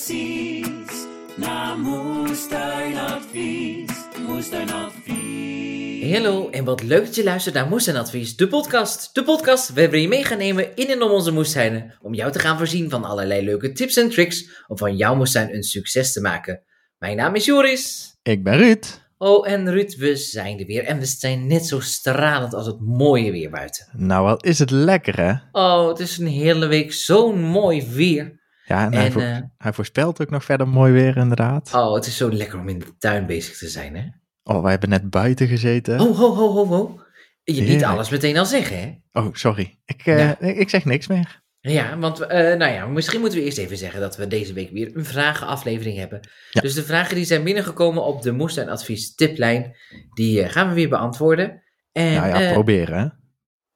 advies. Na moestuinadvies. Moestuinadvies. Hallo en wat leuk dat je luistert naar Moestuinadvies, de podcast. De podcast waar we je mee gaan nemen in en om onze moestuinen. Om jou te gaan voorzien van allerlei leuke tips en tricks om van jouw moestuin een succes te maken. Mijn naam is Joris. Ik ben Ruud. Oh, en Ruud, we zijn er weer. En we zijn net zo stralend als het mooie weer buiten. Nou, wat is het lekker, hè? Oh, het is een hele week zo'n mooi weer. Ja, en, hij, En, voor- eh, hij voorspelt ook nog verder mooi weer, inderdaad. Oh, het is zo lekker om in de tuin bezig te zijn, hè? Oh, wij hebben net buiten gezeten. Ho, ho, ho, ho, ho. Je niet alles meteen al zeggen, hè? Oh, sorry. Ik, eh, Ja. ik zeg niks meer. Ja, want eh, nou ja, misschien moeten we eerst even zeggen dat we deze week weer een vragenaflevering hebben. Ja. Dus de vragen die zijn binnengekomen op de moestuinadvies tiplijn, die gaan we weer beantwoorden. En, nou ja, proberen, hè?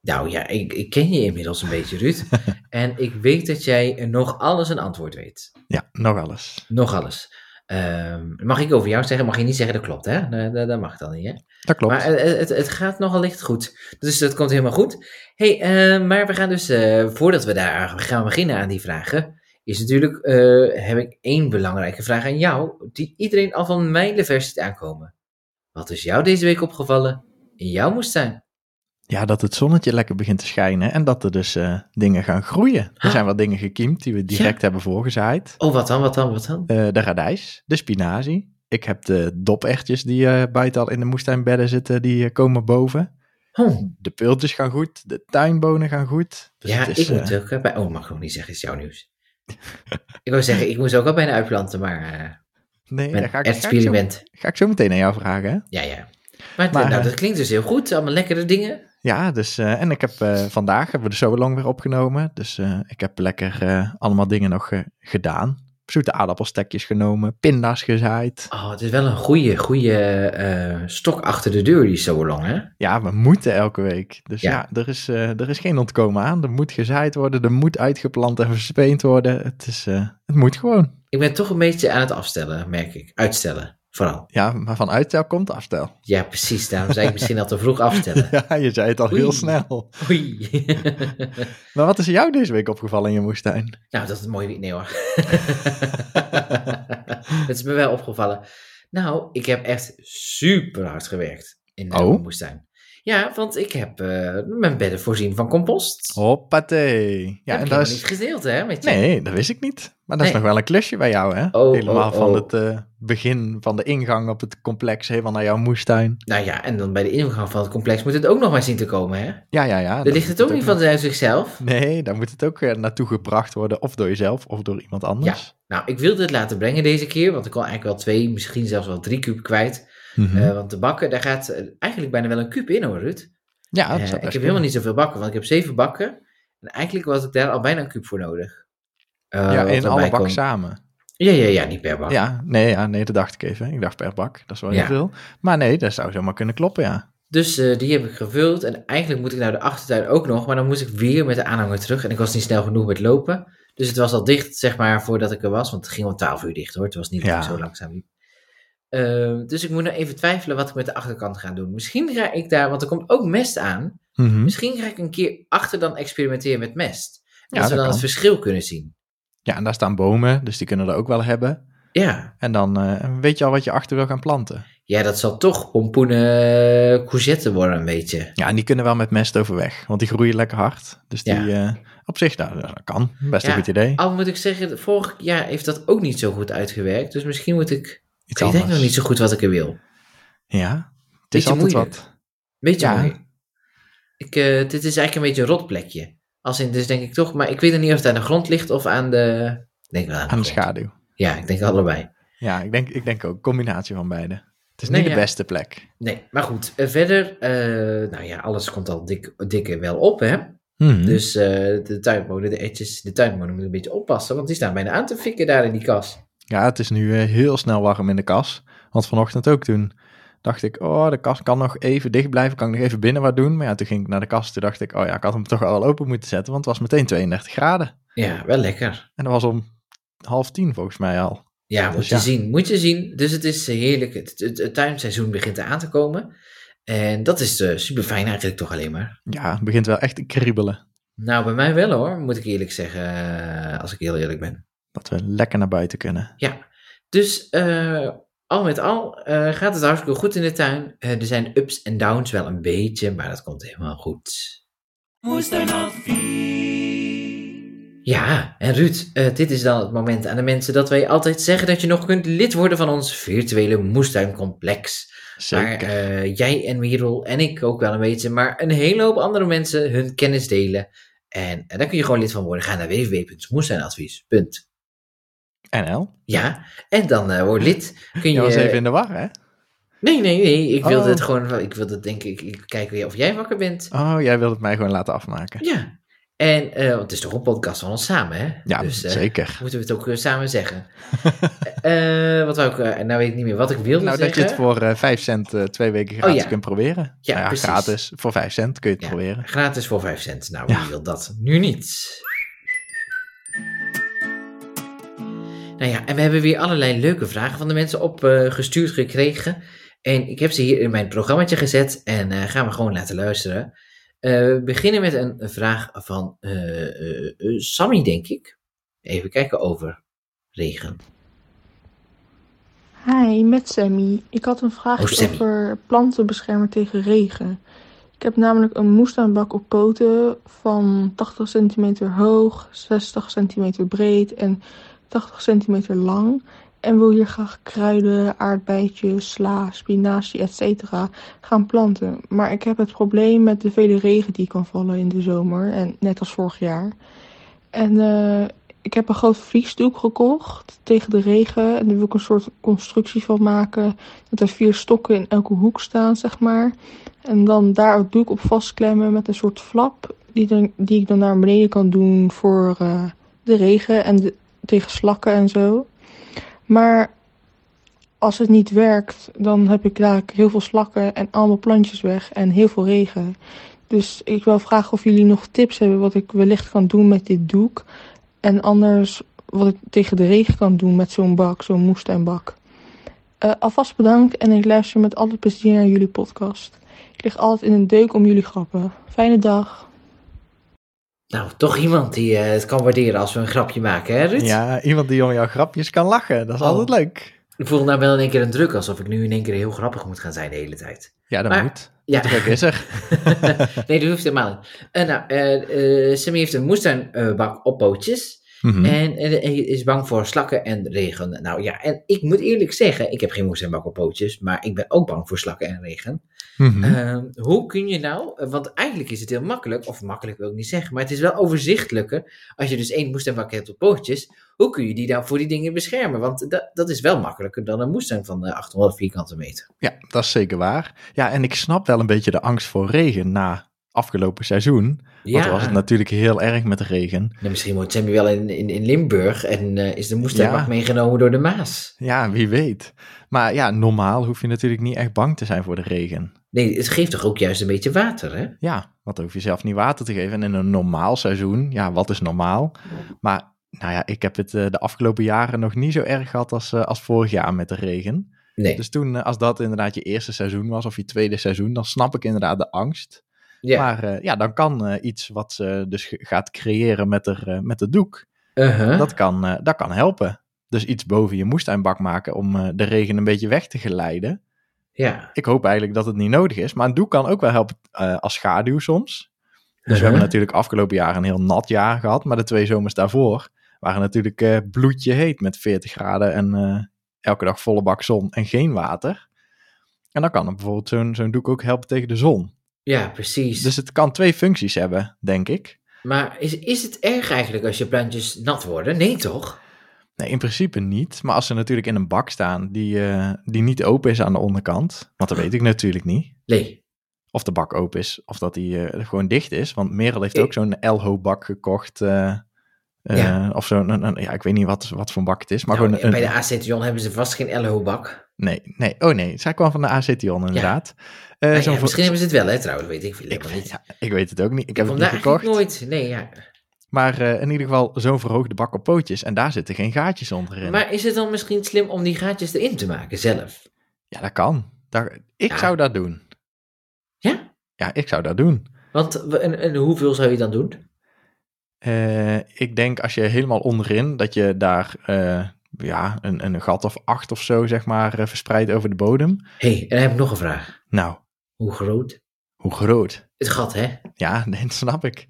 Nou ja, ik, ik ken je inmiddels een beetje, Ruud. en ik weet dat jij nog alles een antwoord weet. Ja, nog alles. Nog alles. Ehm, mag ik over jou zeggen? Mag je niet zeggen dat klopt, hè? Dat, dat, mag dan niet, hè? Dat klopt. Maar eh, het, het gaat nogal licht goed. Dus dat komt helemaal goed. hey, eh, maar we gaan dus, eh, voordat we daar gaan beginnen aan die vragen, is natuurlijk, eh, heb ik één belangrijke vraag aan jou, die iedereen al van mijlenver ziet aankomen. Wat is jou deze week opgevallen in jouw moestuin? Ja, dat het zonnetje lekker begint te schijnen en dat er dus eh, dingen gaan groeien. Er zijn wat dingen gekiemd die we direct hebben voorgezaaid. Oh, wat dan, wat dan, wat dan? Eh, de radijs, de spinazie. Ik heb de dopertjes die eh, buiten al in de moestuinbedden zitten, die komen boven. Oh, De peultjes gaan goed, de tuinbonen gaan goed. Dus ja, is, ik moet ook bij... Oh, mag ik nog niet zeggen, is jouw nieuws. ik wou zeggen, ik moest ook al bijna uitplanten, maar uh, nee, daar ga ik, ga, ik zo, experiment. ga ik zo meteen aan jou vragen. Hè? Ja, ja. Maar, Maar, nou, dat klinkt dus heel goed. Allemaal lekkere dingen. Ja, dus, eh, en ik heb eh, vandaag hebben we de weer opgenomen. Dus eh, ik heb lekker allemaal dingen nog gedaan. Zoete aardappelstekjes genomen, pinda's gezaaid. Oh, het is wel een goede, goede stok achter de deur, die so long, hè? Ja, we moeten elke week. Dus Ja. ja, er, is, er is geen ontkomen aan. Er moet gezaaid worden, er moet uitgeplant en verspeend worden. Het, is, het moet gewoon. Ik ben toch een beetje aan het afstellen, merk ik. Uitstellen, vooral. Ja, maar van uitstel komt afstel. Ja, precies. Daarom zei ik misschien al te vroeg afstellen. Ja, je zei het al Oei. heel snel. Oei. Maar wat is jou deze week opgevallen in je moestuin? nou, dat is mooi. weer- Nee hoor. Het is me wel opgevallen. Nou, ik heb echt super hard gewerkt in de Oh? moestuin. Ja, want ik heb eh, mijn bedden voorzien van compost. Hoppatee. Ja, Ja, heb en dat helemaal is... niet gedeeld, hè? Met je. Nee, dat wist ik niet. Maar dat is Nee. nog wel een klusje bij jou, hè? Oh, helemaal oh, van oh. het eh, begin van de ingang op het complex, helemaal naar jouw moestuin. Nou ja, en dan bij de ingang van het complex moet het ook nog maar zien te komen, hè? Ja, ja, ja. Dat ligt het ook niet nog- van zichzelf. Nee, daar moet het ook eh, naartoe gebracht worden, of door jezelf, of door iemand anders. Nou, ik wilde het laten brengen deze keer, want ik kon eigenlijk wel twee, misschien zelfs wel drie kuub kwijt. Mhm. Eh, want de bakken, daar gaat eh, eigenlijk bijna wel een kuub in hoor, Ruud. ja, dat Eh, ik heb helemaal niet zoveel bakken, want ik heb zeven bakken. En eigenlijk was ik daar al bijna een kuub voor nodig. Eh, Ja, in alle bak komt. samen. Ja, ja, ja, niet per bak. Ja, nee, ja, nee, dat dacht ik even. Ik dacht per bak, dat is wel Ja. heel veel. Maar nee, dat zou zomaar kunnen kloppen, ja. Dus die heb ik gevuld. En eigenlijk moet ik naar de achtertuin ook nog. Maar dan moest ik weer met de aanhanger terug. En ik was niet snel genoeg met lopen. Dus het was al dicht, zeg maar, voordat ik er was. Want het ging om 12 uur dicht hoor. Het was niet dat Ja. ik zo langzaam liep. Eh, dus ik moet nog even twijfelen wat ik met de achterkant ga doen. Misschien ga ik daar, want er komt ook mest aan. Mhm. Misschien ga ik een keer achter dan experimenteren met mest. Ja, Dat we dan kan. het verschil kunnen zien. Ja, en daar staan bomen, dus die kunnen er ook wel hebben. Ja, En dan eh, weet je al wat je achter wil gaan planten. ja dat zal toch pompoenen courgette worden een beetje. Ja, en die kunnen wel met mest overweg, want die groeien lekker hard. Dus die Ja. eh, op zich, nou, dat kan. Best Ja. een goed idee. Al moet ik zeggen, vorig jaar heeft dat ook niet zo goed uitgewerkt. Dus misschien moet ik... Ik denk nog niet zo goed wat ik er wil. Ja, het is altijd moeilijk. wat. Beetje Ja. mooi. Ik, eh, dit is eigenlijk een beetje een rotplekje. Als in, dus denk ik toch, maar ik weet nog niet of het aan de grond ligt of aan de... Denk wel aan de, Aan de grond. schaduw. Ja, ik denk allebei. Ja, ik denk, ik denk ook combinatie van beide. Het is niet de beste plek. Nee, maar goed. eh, verder, eh, nou ja, alles komt al dik, dikke wel op, hè. Mhm. Dus de tuinmolen, de etjes, de tuinmolen moeten een beetje oppassen, want die staan bijna aan te fikken daar in die kas. Ja, het is nu eh, heel snel warm in de kas. Want vanochtend ook toen dacht ik, oh, de kast kan nog even dicht blijven. Kan ik nog even binnen wat doen? Maar ja, toen ging ik naar de kast. Toen dacht ik, oh ja, ik had hem toch al open moeten zetten. Want het was meteen 32 graden. Ja, wel lekker. En dat was om half tien volgens mij al. Ja, Dus moet je ja. zien. Moet je zien. Dus het is eh, heerlijk. Het, het, het tuinseizoen begint aan te komen. En dat is eh, super fijn eigenlijk toch alleen maar. Ja, het begint wel echt te kriebelen. Nou, bij mij wel hoor, moet ik eerlijk zeggen. Als ik heel eerlijk ben. Dat we lekker naar buiten kunnen. Ja, dus eh, al met al eh, gaat het hartstikke goed in de tuin. Eh, er zijn ups en downs wel een beetje, maar dat komt helemaal goed. Ja, en Ruud, eh, dit is dan het moment aan de mensen dat wij altijd zeggen dat je nog kunt lid worden van ons virtuele moestuincomplex. Waar Zeker. eh, jij en Merel en ik ook wel een beetje, maar een hele hoop andere mensen hun kennis delen. En, en daar kun je gewoon lid van worden. Ga naar www.moestuinadvies.nl NL. Ja, en dan eh word lid. Kun je, Je was even in de war, hè? Nee, nee, nee. Ik wilde Oh. het gewoon. Ik wilde denk ik, ik kijken weer of jij wakker bent. Oh, jij wilde het mij gewoon laten afmaken. Ja. En want het is toch een podcast van ons samen, hè? Ja, dus, eh, zeker. Moeten we het ook samen zeggen. Eh wat wou ik, nou weet ik niet meer wat ik wilde Nou, dat je het voor eh 5 cent twee weken gratis Oh, ja. kunt proberen. Ja, Nou ja, gratis. Voor 5 cent kun je het Ja. proberen. Gratis voor 5 cent. Nou, wie wil dat nu niet? Nou ja, en we hebben weer allerlei leuke vragen van de mensen opgestuurd gekregen. En ik heb ze hier in mijn programmaatje gezet en eh, gaan we gewoon laten luisteren. Eh, we beginnen met een, vraag van eh, eh, eh, Sammy, denk ik. Even kijken over regen. Hi, met Sammy. Ik had een vraagje Oh, over planten beschermen tegen regen. Ik heb namelijk een moestuinbak op poten van 80 centimeter hoog, 60 centimeter breed en 80 centimeter lang. En wil hier graag kruiden, aardbeidjes, sla, spinazie, etc. gaan planten. Maar ik heb het probleem met de vele regen die kan vallen in de zomer, en net als vorig jaar. En eh, ik heb een groot vliesdoek gekocht tegen de regen. En daar wil ik een soort constructie van maken. Dat er vier stokken in elke hoek staan, zeg maar. En dan daar het doek op vastklemmen met een soort flap. Die, dan, die ik dan naar beneden kan doen voor eh, de regen en de- tegen slakken en zo. Maar als het niet werkt, dan heb ik daar heel veel slakken en allemaal plantjes weg en heel veel regen. Dus ik wil vragen of jullie nog tips hebben wat ik wellicht kan doen met dit doek. En anders wat ik tegen de regen kan doen met zo'n bak, zo'n moestuinbak. Eh, alvast bedankt en ik luister met alle plezier naar jullie podcast. Ik lig altijd in een deuk om jullie grappen. Fijne dag. Nou, toch iemand die eh, het kan waarderen als we een grapje maken, hè Ruud? Ja, iemand die om jouw grapjes kan lachen. Dat is Oh. altijd leuk. Ik voel nou wel in één keer een druk, alsof ik nu in één keer heel grappig moet gaan zijn de hele tijd. Ja, dat Maar- moet. Ja. De druk is er. nee, dat hoeft helemaal niet. Eh, nou, eh, Sammy heeft een moestuinbak op pootjes. Mhm. En, en hij is bang voor slakken en regen. Nou ja, en ik moet eerlijk zeggen, ik heb geen moestuinbak op pootjes, maar ik ben ook bang voor slakken en regen. Mhm. Ehm, hoe kun je nou, eh, want eigenlijk is het heel makkelijk, of makkelijk wil ik niet zeggen, maar het is wel overzichtelijker. Als je dus één moestuinbak hebt op pootjes, hoe kun je die dan voor die dingen beschermen? Want dat, dat is wel makkelijker dan een moestuin van eh, 800 vierkante meter. Ja, dat is zeker waar. Ja, en ik snap wel een beetje de angst voor regen na afgelopen seizoen. Ja, was het natuurlijk heel erg met de regen. nou, misschien woont Sammy wel in, in, in Limburg en eh, is de moestuinbak Ja. meegenomen door de Maas. Ja, wie weet. Maar ja, normaal hoef je natuurlijk niet echt bang te zijn voor de regen. Nee, het geeft toch ook juist een beetje water, hè? Ja, want dan hoef je zelf niet water te geven. En in een normaal seizoen, ja, wat is normaal? Maar nou ja, ik heb het eh, de afgelopen jaren nog niet zo erg gehad als, eh, als vorig jaar met de regen. Nee. Dus toen, als dat inderdaad je eerste seizoen was of je tweede seizoen, dan snap ik inderdaad de angst. Ja. Maar eh, ja, dan kan eh, iets wat ze dus gaat creëren met, er, eh, met het doek, Uh-huh. dat, kan, dat kan helpen. Dus iets boven je moestuinbak maken om de regen een beetje weg te geleiden. ja. Ik hoop eigenlijk dat het niet nodig is, maar een doek kan ook wel helpen als schaduw soms. Dus we Uh-huh. hebben natuurlijk afgelopen jaar een heel nat jaar gehad, maar de twee zomers daarvoor waren natuurlijk eh, bloedje heet met 40 graden en elke dag volle bak zon en geen water. En dan kan bijvoorbeeld zo'n zo'n doek ook helpen tegen de zon. Ja, precies. Dus het kan twee functies hebben, denk ik. Maar is, is het erg eigenlijk als je plantjes nat worden? Nee, toch? Nee, in principe niet. Maar als ze natuurlijk in een bak staan die, eh, die niet open is aan de onderkant, want dat weet ik natuurlijk niet. Nee. Of de bak open is, of dat die eh, gewoon dicht is. Want Merel heeft Ik- ook zo'n Elho-bak gekocht. eh, Ja. Of zo'n, een- een- ja, ik weet niet wat, wat voor bak het is. Maar Nou, gewoon een, bij de Acetion hebben ze vast geen LO-bak. Nee, nee, oh nee, zij kwam van de Acetion inderdaad. Eh, Nou voor- misschien hebben ze het wel, hè, trouwens. Weet ik veel ik, helemaal niet. ja, ik weet het ook niet. Ik heb het niet gekocht. nooit. Nee, ja. Maar eh, in ieder geval zo'n verhoogde bak op pootjes. En daar zitten geen gaatjes onderin. Maar is het dan misschien slim om die gaatjes erin te maken zelf? Ja, dat kan. Daar, ik Ja. zou dat doen. Ja? Ja, ik zou dat doen. Want en hoeveel zou je dan doen? Eh, ik denk als je helemaal onderin, dat je daar eh, ja, een, een gat of acht of zo, zeg maar, eh, verspreidt over de bodem. hey, en dan heb ik nog een vraag. Nou, Hoe groot? hoe groot? Het gat, hè? Ja, nee, dat snap ik.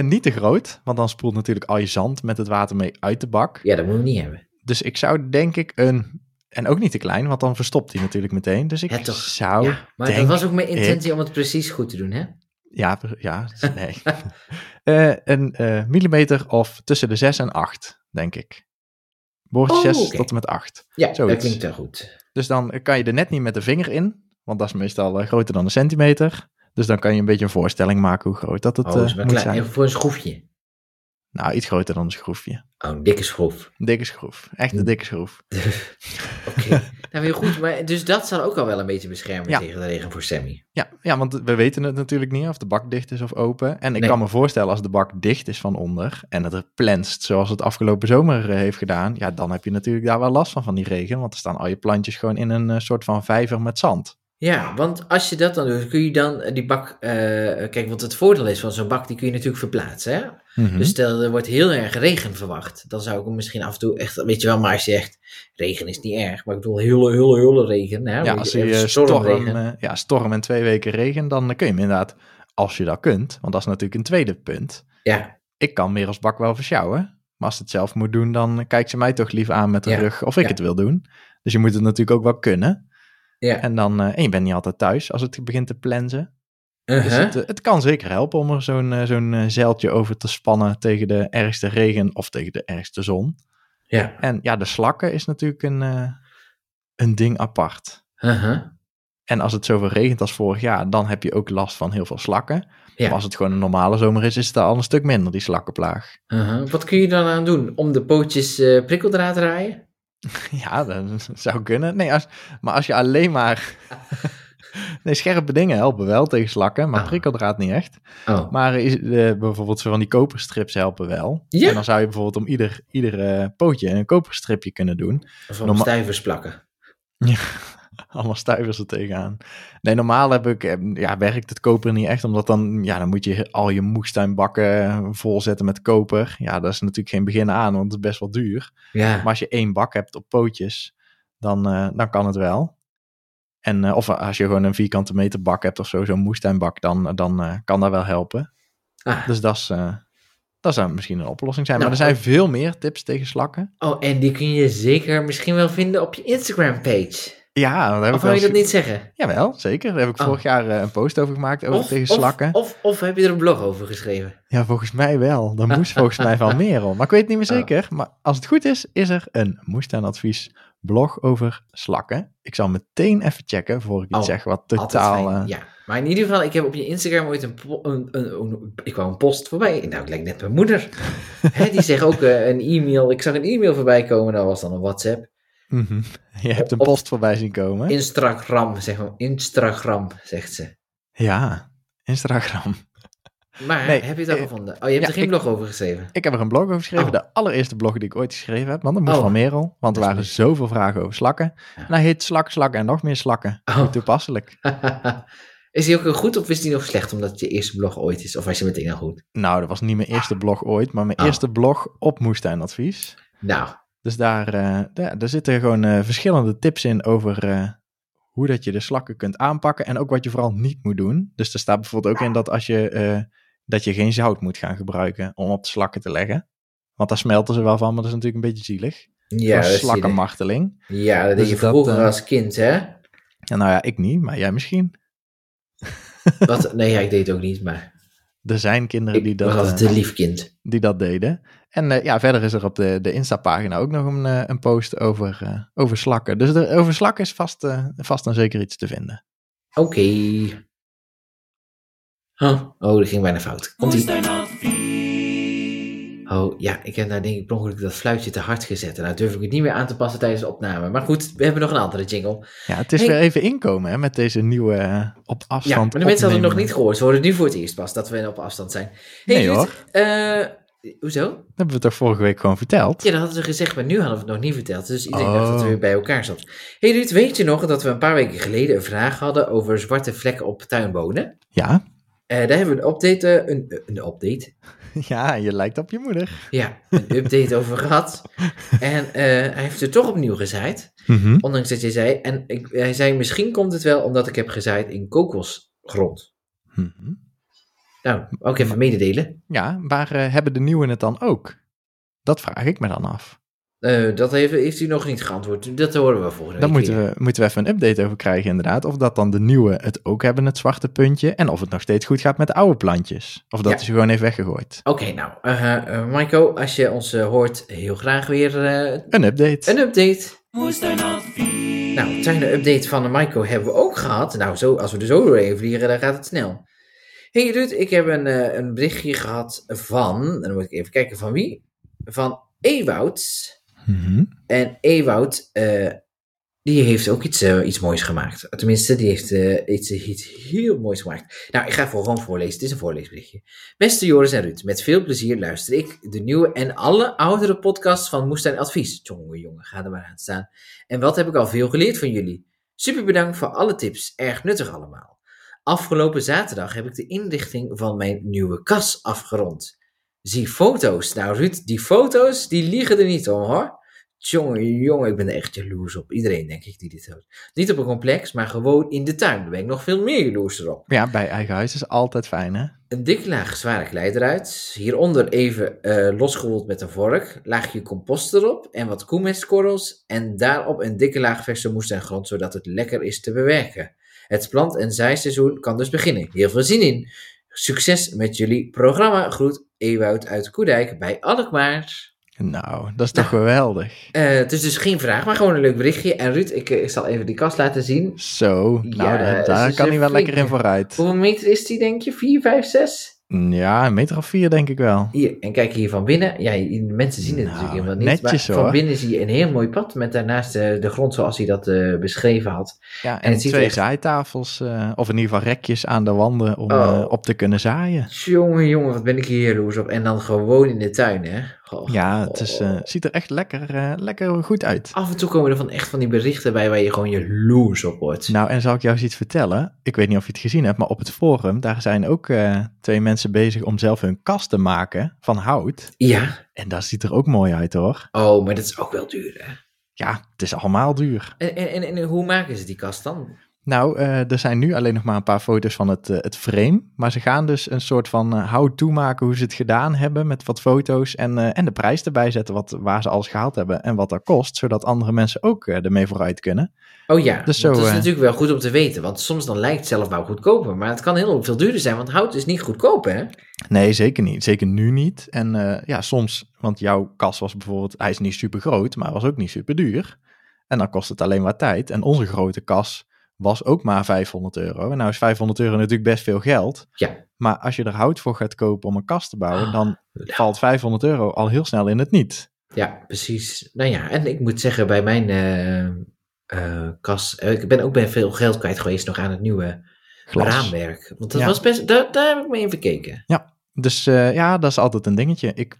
Niet te groot, want dan spoelt natuurlijk al je zand met het water mee uit de bak. Ja, dat moeten we niet hebben. Dus ik zou denk ik een... En ook niet te klein, want dan verstopt hij natuurlijk meteen. Dus ik Ja, zou... ja, maar dat was ook mijn ik- intentie om het precies goed te doen, hè? Ja, ja nee. Eh, een eh, millimeter of tussen de 6 en 8, denk ik. Oh, 6 oké. tot en met 8. Ja, dat klinkt wel goed. Dus dan kan je er net niet met de vinger in, want dat is meestal eh, groter dan een centimeter. Dus dan kan je een beetje een voorstelling maken hoe groot dat het Oh, is moet klein. zijn. Voor een schroefje. Nou, iets groter dan een schroefje. Oh, een dikke schroef. Een dikke schroef. Echt een dikke schroef. Oké. nou, heel goed. Maar, dus dat zal ook al wel een beetje beschermen Ja. tegen de regen voor Sammy. Ja, ja, want we weten het natuurlijk niet of de bak dicht is of open. En ik Nee. kan me voorstellen als de bak dicht is van onder en het er plenst zoals het afgelopen zomer eh, heeft gedaan. Ja, dan heb je natuurlijk daar wel last van, van die regen. Want er staan al je plantjes gewoon in een eh, soort van vijver met zand. Ja, want als je dat dan doet, kun je dan eh, die bak... eh, kijk, want het voordeel is van zo'n bak, die kun je natuurlijk verplaatsen, hè? Mhm. Dus stel, er wordt heel erg regen verwacht. Dan zou ik hem misschien af en toe echt... Weet je wel, maar als je echt... Regen is niet erg, maar ik bedoel heel, heel, heel regen. Hè? ja, als je, je eh, storm, ja, storm en twee weken regen, dan kun je hem inderdaad, als je dat kunt, want dat is natuurlijk een tweede punt. Ja, Ik kan Merels bak wel versjouwen, maar als ze het zelf moet doen, dan kijkt ze mij toch liever aan met de Ja, rug of ik ja. het wil doen. Dus je moet het natuurlijk ook wel kunnen. Ja. En, dan, eh, en je bent niet altijd thuis als het begint te plensen. Dus Uh-huh. het, eh, het kan zeker helpen om er zo'n eh, zo'n zeiltje over te spannen tegen de ergste regen of tegen de ergste zon. ja. En ja, de slakken is natuurlijk een, een ding apart. Uh-huh. En als het zoveel regent als vorig jaar, dan heb je ook last van heel veel slakken. Ja. Maar als het gewoon een normale zomer is, is het al een stuk minder, die slakkenplaag. Uh-huh. Wat kun je dan aan doen? Om de pootjes prikkeldraad draaien? Ja, dat zou kunnen. Nee, als, maar als je alleen maar... nee, scherpe dingen helpen wel tegen slakken, maar Ah. prikkeldraad niet echt. Oh, Maar is, eh, bijvoorbeeld zo van die koperstrips helpen wel. Ja? En dan zou je bijvoorbeeld om ieder, ieder pootje een koperstripje kunnen doen. of op norma- stijvers plakken. Allemaal stuivers er tegenaan. Nee, normaal heb ik, eh, ja, werkt het koper niet echt. Omdat dan, ja, dan moet je al je moestuinbakken volzetten met koper. Ja, dat is natuurlijk geen begin aan, want het is best wel duur. Ja. Maar als je één bak hebt op pootjes, dan, eh, dan kan het wel. En, eh, of als je gewoon een vierkante meter bak hebt of zo, zo'n moestuinbak, dan, dan kan dat wel helpen. Ah. Dus dat is, dat zou misschien een oplossing zijn. Nou, maar er zijn veel meer tips tegen slakken. Oh, en die kun je zeker misschien wel vinden op je Instagram-page. Ja, daar heb Of ik wil wel je dat niet zeggen? Jawel, zeker. Daar heb ik Oh. vorig jaar eh, een post over gemaakt over tegen slakken. Of, of, of heb je er een blog over geschreven? Ja, volgens mij wel. Dan moest volgens mij van Merel. Maar ik weet het niet meer Oh. zeker. Maar als het goed is, is er een moestuinadvies blog over slakken. Ik zal meteen even checken voor ik iets Oh, zeg wat totaal... eh, Ja, maar in ieder geval, ik heb op je Instagram ooit een, een, een, een- ik kwam een post voorbij. Nou, ik lijk net mijn moeder. Hè, die zegt ook eh, een e-mail. Ik zag een e-mail voorbij komen, dat was dan een WhatsApp. Mhm. Je hebt een post voorbij zien komen. Instagram, zeg maar. Instagram, zegt ze. Ja, Instagram. Maar Nee, heb je het al eh, gevonden? Oh, je hebt ja, er geen ik- blog over geschreven. Ik heb er een blog over geschreven. Oh. De allereerste blog die ik ooit geschreven heb. Want dat moest Oh. van Merel. Want er Dat waren zoveel vragen over slakken. Ja. En hij heet Slak, Slakken en nog meer slakken. Oh. Toepasselijk. is die ook heel goed of is die nog slecht omdat het je eerste blog ooit is? Of was je meteen al goed? Nou, dat was niet mijn eerste blog ooit. Maar mijn Oh. eerste blog op moestuinadvies. Nou, Dus daar, eh, daar, daar zitten gewoon eh, verschillende tips in over eh, hoe dat je de slakken kunt aanpakken en ook wat je vooral niet moet doen. Dus er staat bijvoorbeeld ook in dat, als je, dat je geen zout moet gaan gebruiken om op de slakken te leggen. Want daar smelten ze wel van, maar dat is natuurlijk een beetje zielig. ja, dat, je. slakkenmarteling. ja, dat deed Dus je dat, vroeger als kind, hè? Ja, nou ja, ik niet, maar jij misschien. Wat, nee, ja, ik deed het ook niet, maar Er zijn kinderen die ik was dat, altijd eh, een lief kind. die dat deden. En eh, ja, verder is er op de, de Insta-pagina ook nog een, eh, een post over, eh, over slakken. Dus er, over slakken is vast, eh, vast en zeker iets te vinden. Oké. Oh, oh, dat ging bijna fout. Komt ie. Oh, ja, ik heb nou denk ik per ongeluk dat fluitje te hard gezet. En nou durf ik het niet meer aan te passen tijdens de opname. Maar goed, we hebben nog een andere jingle. Ja, het is Hey. weer even inkomen hè, met deze nieuwe eh, op Ja, afstand maar de mensen hadden het nog niet gehoord. Ze horen het nu voor het eerst pas dat we op afstand zijn. Hey, Nee, Ruud, hoor. eh, hoezo? Dat hebben we toch vorige week gewoon verteld? Ja, dat hadden ze gezegd, maar nu hadden we het nog niet verteld. Dus iedereen Oh. dacht dat we weer bij elkaar zat. Hey Ruud, weet je nog dat we een paar weken geleden een vraag hadden over zwarte vlekken op tuinbonen? Ja, Eh, daar hebben we een update, een, een update, Ja, je lijkt op je moeder. Ja, een update over gehad. En eh, hij heeft er toch opnieuw gezaaid. Mhm. Ondanks dat je zei. En ik, hij zei, misschien komt het wel omdat ik heb gezaaid in kokosgrond. Mhm. Nou, ook even mededelen. Ja, maar eh, hebben de nieuwen het dan ook? Dat vraag ik me dan af. Eh, dat heeft, heeft u nog niet geantwoord. Dat horen we volgende Dan week moeten we, moeten we even een update over krijgen, inderdaad. Of dat dan de nieuwe het ook hebben, het zwarte puntje. En of het nog steeds goed gaat met de oude plantjes. Of dat Ja. is gewoon even weggegooid. Oké, nou, eh eh, Maiko, als je ons hoort, heel graag weer eh, Een update. een update. Nou, een kleine update van de Maiko hebben we ook gehad. Nou, zo, als we er zo doorheen vliegen, dan gaat het snel. Hey Ruud, ik heb een, een berichtje gehad van, dan moet ik even kijken van wie? Van Mhm. En Ewoud, eh, die heeft ook iets, eh, iets moois gemaakt. Tenminste, die heeft eh, iets, iets heel moois gemaakt. Nou, ik ga voor gewoon voorlezen. Het is een voorleesberichtje. Beste Joris en Ruud, met veel plezier luister ik de nieuwe en alle oudere podcasts van Moestuin Advies. Jongen, jongen, ga er maar aan staan. En wat heb ik al veel geleerd van jullie. Super bedankt voor alle tips. Erg nuttig allemaal. Afgelopen zaterdag heb ik de inrichting van mijn nieuwe kas afgerond. Zie foto's. Nou Ruud, die foto's, die liegen er niet om hoor. Jongen, jongen, ik ben er echt jaloers op. Iedereen, denk ik, die dit heeft. Niet op een complex, maar gewoon in de tuin. Daar ben ik nog veel meer jaloers op. Ja, bij eigen huis is altijd fijn, hè? Een dikke laag zware klei eruit. Hieronder even eh losgewoeld met een vork. Laagje compost erop en wat koemestkorrels. En daarop een dikke laag verse moestuingrond, zodat het lekker is te bewerken. Het plant- en zaaiseizoen kan dus beginnen. Heel veel zin in. Succes met jullie programma. Groet Ewoud uit Koedijk bij Alkmaar. Nou, dat is toch geweldig. Eh, het is dus geen vraag, maar gewoon een leuk berichtje. En Ruud, ik, eh, ik zal even die kast laten zien. Zo, Ja, nou, daar, daar kan hij wel lekker in vooruit. Hoeveel meter is die, denk je? 4, 5, 6? Ja, een meter of vier denk ik wel. Hier, en kijk hier van binnen. Ja, de mensen zien het Nou, natuurlijk helemaal niet. netjes, maar van hoor. binnen zie je een heel mooi pad met daarnaast de, de grond zoals hij dat eh, beschreven had. Ja, En en, het ziet twee echt- zaaitafels, eh, of in ieder geval rekjes aan de wanden om Oh. eh, op te kunnen zaaien. Jongen, jongen, wat ben ik hier jaloers op. En dan gewoon in de tuin, hè. Goh, Ja, het is, eh, ziet er echt lekker, eh, lekker goed uit. Af en toe komen er van echt van die berichten bij waar je gewoon jaloers op wordt. Nou, en zal ik jou eens iets vertellen? Ik weet niet of je het gezien hebt, maar op het forum, daar zijn ook eh, twee mensen bezig om zelf hun kast te maken van hout. Ja. En dat ziet er ook mooi uit hoor. Oh, maar dat is ook wel duur, hè. Ja, het is allemaal duur. En, en, en hoe maken ze die kast dan? Nou, eh, er zijn nu alleen nog maar een paar foto's van het, eh, het frame. Maar ze gaan dus een soort van eh how-to maken hoe ze het gedaan hebben met wat foto's. En, en de prijs erbij zetten wat, waar ze alles gehaald hebben en wat dat kost. Zodat andere mensen ook ermee vooruit kunnen. Oh ja, Dus zo, dat is natuurlijk wel goed om te weten. Want soms dan lijkt zelfbouw goedkoper. Maar het kan heel veel duurder zijn, want hout is niet goedkoop, hè? Nee, zeker niet. Zeker nu niet. En ja, soms, want jouw kas was bijvoorbeeld, hij is niet super groot, maar was ook niet super duur. En dan kost het alleen maar tijd. En onze grote kas was ook maar 500 euro. En nou is 500 euro natuurlijk best veel geld. Ja. Maar als je er hout voor gaat kopen om een kast te bouwen, Ah, dan ja. valt 500 euro al heel snel in het niet. Ja, precies. Nou ja, en ik moet zeggen, bij mijn eh eh, kas, eh, ik ben ook bij veel geld kwijt geweest nog aan het nieuwe Glas. raamwerk. Want dat Ja. was best, daar, daar heb ik mee even gekeken. Dus eh, ja, dat is altijd een dingetje. Ik,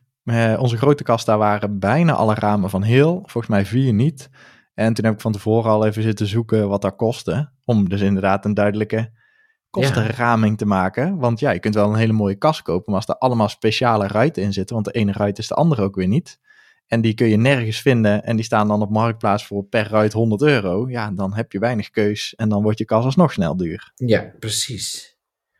onze grote kast, daar waren bijna alle ramen van heel. Volgens mij vier niet. En toen heb ik van tevoren al even zitten zoeken wat dat kostte. Om dus inderdaad een duidelijke kostenraming te maken. Want ja, je kunt wel een hele mooie kast kopen. Maar als er allemaal speciale ruiten in zitten. Want de ene ruit is de andere ook weer niet. En die kun je nergens vinden. En die staan dan op marktplaats voor per ruit 100 euro. Ja, dan heb je weinig keus. En dan wordt je kast alsnog snel duur. Ja, precies.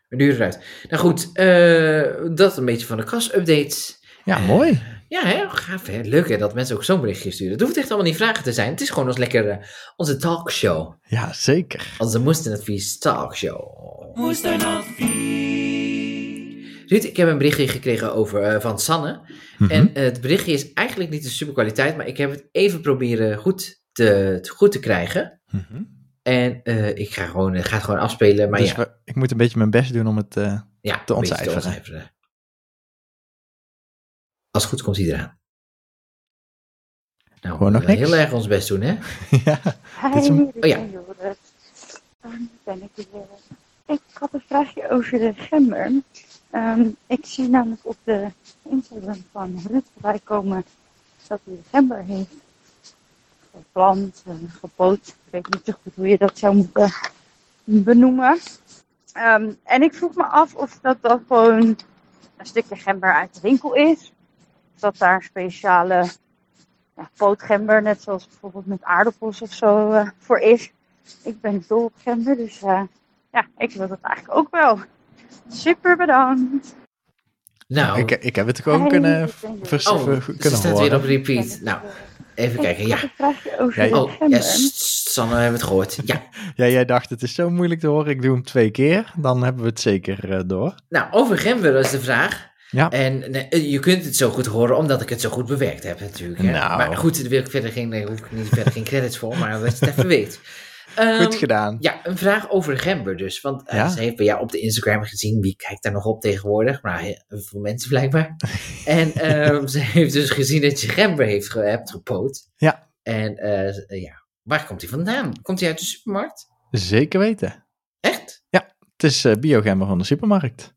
Duur eruit. Nou goed, eh, dat een beetje van de kas-updates. Ja, mooi. Ja, hè? gaaf hè? Leuk hè, dat mensen ook zo'n berichtje sturen. Het hoeft echt allemaal niet vragen te zijn. Het is gewoon ons lekker eh, onze talkshow. Ja, zeker. Onze Moestenadvies talkshow. Ruud, ik heb een berichtje gekregen over, eh, van Sanne. Mhm. En eh, het berichtje is eigenlijk niet de super kwaliteit, maar ik heb het even proberen goed te, te- goed te krijgen. Mhm. En eh, ik ga, gewoon, ga het gewoon afspelen, maar dus ja, we- ik moet een beetje mijn best doen om het... eh, ja te ontcijferen. Als het goed komt hij eraan. Nou, Gewoon we nog niks? heel erg ons best doen, hè? ja. Hi, een- Oh ja. en Joris. Dan ben ik weer. Ik had een vraagje over de gember. Ehm, ik zie namelijk op de Instagram van Ruud voorbij komen dat hij de gember heeft geplant, eh, gepoot. Ik weet niet zo goed hoe je dat zou moeten benoemen. Ehm, en ik vroeg me af of dat dan gewoon een stukje gember uit de winkel is. Dat daar een speciale ja, pootgember, net zoals bijvoorbeeld met aardappels of zo, eh, voor is. Ik ben dol op gember, dus eh, ja, ik wil dat eigenlijk ook wel. Super bedankt. Nou, Ik, ik heb het gewoon Hey, kunnen, er. vers- oh, ver- ze kunnen staat horen. weer op repeat. Nou, even kijken. Ja. Ja, Oh, ja, gember. s- Sanne, we hebben het gehoord. Ja. Ja, jij dacht het is zo moeilijk te horen, ik doe hem twee keer. Dan hebben we het zeker eh, door. Nou, over gember is de vraag. Ja. En nee, je kunt het zo goed horen omdat ik het zo goed bewerkt heb natuurlijk. Hè? Nou. Maar goed, daar wil ik verder geen, nee, hoef ik niet verder geen credits voor, maar dat je het even weet. Ehm, Goed gedaan. Ja, een vraag over gember dus. Want eh, Ja? ze heeft bij jou op de Instagram gezien. Wie kijkt daar nog op tegenwoordig? Maar heel veel mensen blijkbaar. en ehm, ze heeft dus gezien dat je gember heeft ge- hebt gepoot. Ja. En eh, eh, ja, waar komt hij vandaan? Komt hij uit de supermarkt? Zeker weten. Echt? Het is eh biogember van de supermarkt.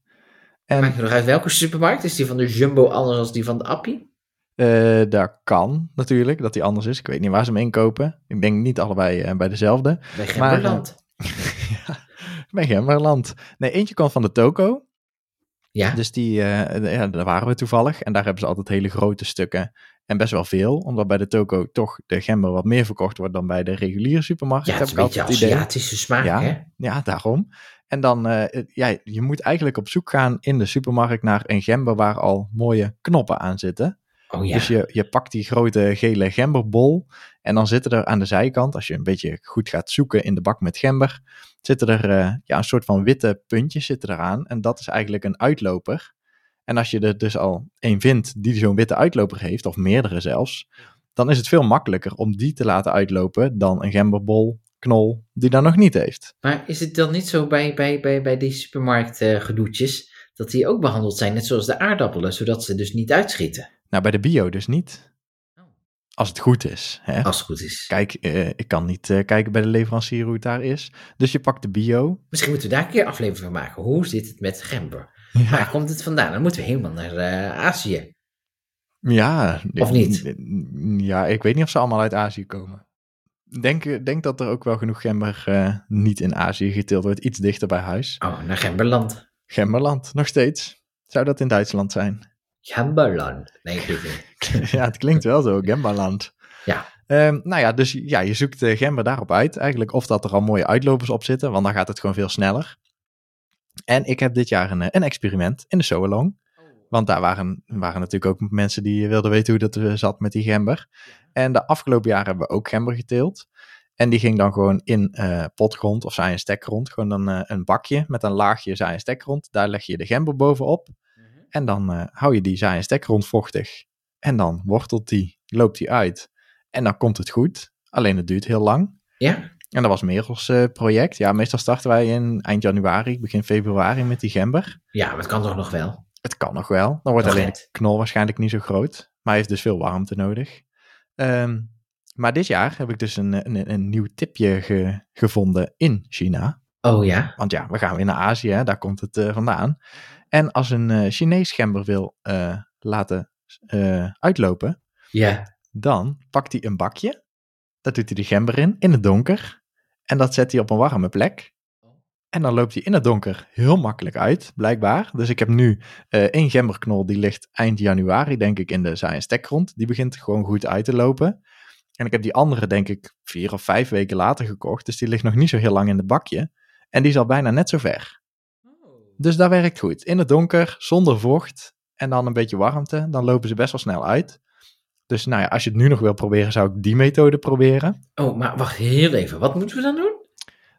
En Maakt nog uit welke supermarkt? Is die van de Jumbo anders dan die van de Appie? eh daar kan natuurlijk dat die anders is. Ik weet niet waar ze hem inkopen. Ik denk niet allebei eh, bij dezelfde. Bij Maar, Gemberland. ja, bij Gemberland. Nee, eentje kwam van de toko. ja? Dus die, eh, ja, daar waren we toevallig. En daar hebben ze altijd hele grote stukken. En best wel veel. Omdat bij de toko toch de gember wat meer verkocht wordt dan bij de reguliere supermarkt. ja, het is een beetje idee. Aziatische smaak, Ja. hè? Ja, daarom. En dan, eh, ja, je moet eigenlijk op zoek gaan in de supermarkt naar een gember waar al mooie knoppen aan zitten. Oh ja. Dus je, je pakt die grote gele gemberbol en dan zitten er aan de zijkant, als je een beetje goed gaat zoeken in de bak met gember, zitten er eh, ja, een soort van witte puntjes zitten eraan. En dat is eigenlijk een uitloper. En als je er dus al één vindt die zo'n witte uitloper heeft, of meerdere zelfs, dan is het veel makkelijker om die te laten uitlopen dan een gemberbol, knol, die dat nog niet heeft. Maar is het dan niet zo bij, bij, bij, bij die supermarkt eh, gedoetjes, dat die ook behandeld zijn, net zoals de aardappelen, zodat ze dus niet uitschieten? Nou, bij de bio dus niet. Oh. Als het goed is. Hè? Als het goed is. Kijk, eh, ik kan niet eh, kijken bij de leverancier hoe het daar is. Dus je pakt de bio. Misschien moeten we daar een keer aflevering van maken. Hoe zit het met gember? Ja, Waar komt het vandaan? Dan moeten we helemaal naar Azië. ja Of niet? Ja, ik weet niet of ze allemaal uit Azië komen. Denk, denk dat er ook wel genoeg gember eh, niet in Azië geteeld wordt. Iets dichter bij huis. Oh, naar Gemberland. Gemberland, nog steeds. Zou dat in Duitsland zijn? Gemberland. Nee, ik niet. ja, het klinkt wel zo, Gemberland. Ja. Ehm, nou ja, dus ja, je zoekt de gember daarop uit. Eigenlijk of dat er al mooie uitlopers op zitten, want dan gaat het gewoon veel sneller. En ik heb dit jaar een, eh, een experiment in de Soalong. Want daar waren, waren natuurlijk ook mensen die wilden weten hoe dat zat met die gember. En de afgelopen jaren hebben we ook gember geteeld. En die ging dan gewoon in eh, potgrond of saai en stekgrond. Gewoon dan eh, een bakje met een laagje saai en stekgrond. Daar leg je de gember bovenop. En dan eh, hou je die saai en stekgrond vochtig. En dan wortelt die, loopt die uit. En dan komt het goed. Alleen het duurt heel lang. Ja? En dat was Merels project. Ja, meestal starten wij in eind januari, begin februari met die gember. Ja, maar het kan toch nog wel? Het kan nog wel. Dan wordt Nog alleen net. de knol waarschijnlijk niet zo groot. Maar hij heeft dus veel warmte nodig. Ehm, maar dit jaar heb ik dus een, een, een nieuw tipje ge- gevonden in China. Oh ja? Want ja, we gaan weer naar Azië, hè, daar komt het eh, vandaan. En als een eh, Chinees gember wil eh, laten uitlopen, Ja. dan pakt hij een bakje. Daar doet hij de gember in, in het donker. En dat zet hij op een warme plek. En dan loopt hij in het donker heel makkelijk uit, blijkbaar. Dus ik heb nu eh één gemberknol, die ligt eind januari, denk ik, in de en stekgrond. Die begint gewoon goed uit te lopen. En ik heb die andere, denk ik, vier of vijf weken later gekocht. Dus die ligt nog niet zo heel lang in het bakje. En die is al bijna net zo ver. Dus dat werkt goed. In het donker, zonder vocht en dan een beetje warmte, dan lopen ze best wel snel uit. Dus nou ja, als je het nu nog wil proberen, zou ik die methode proberen. Oh, maar wacht heel even. Wat moeten we dan doen?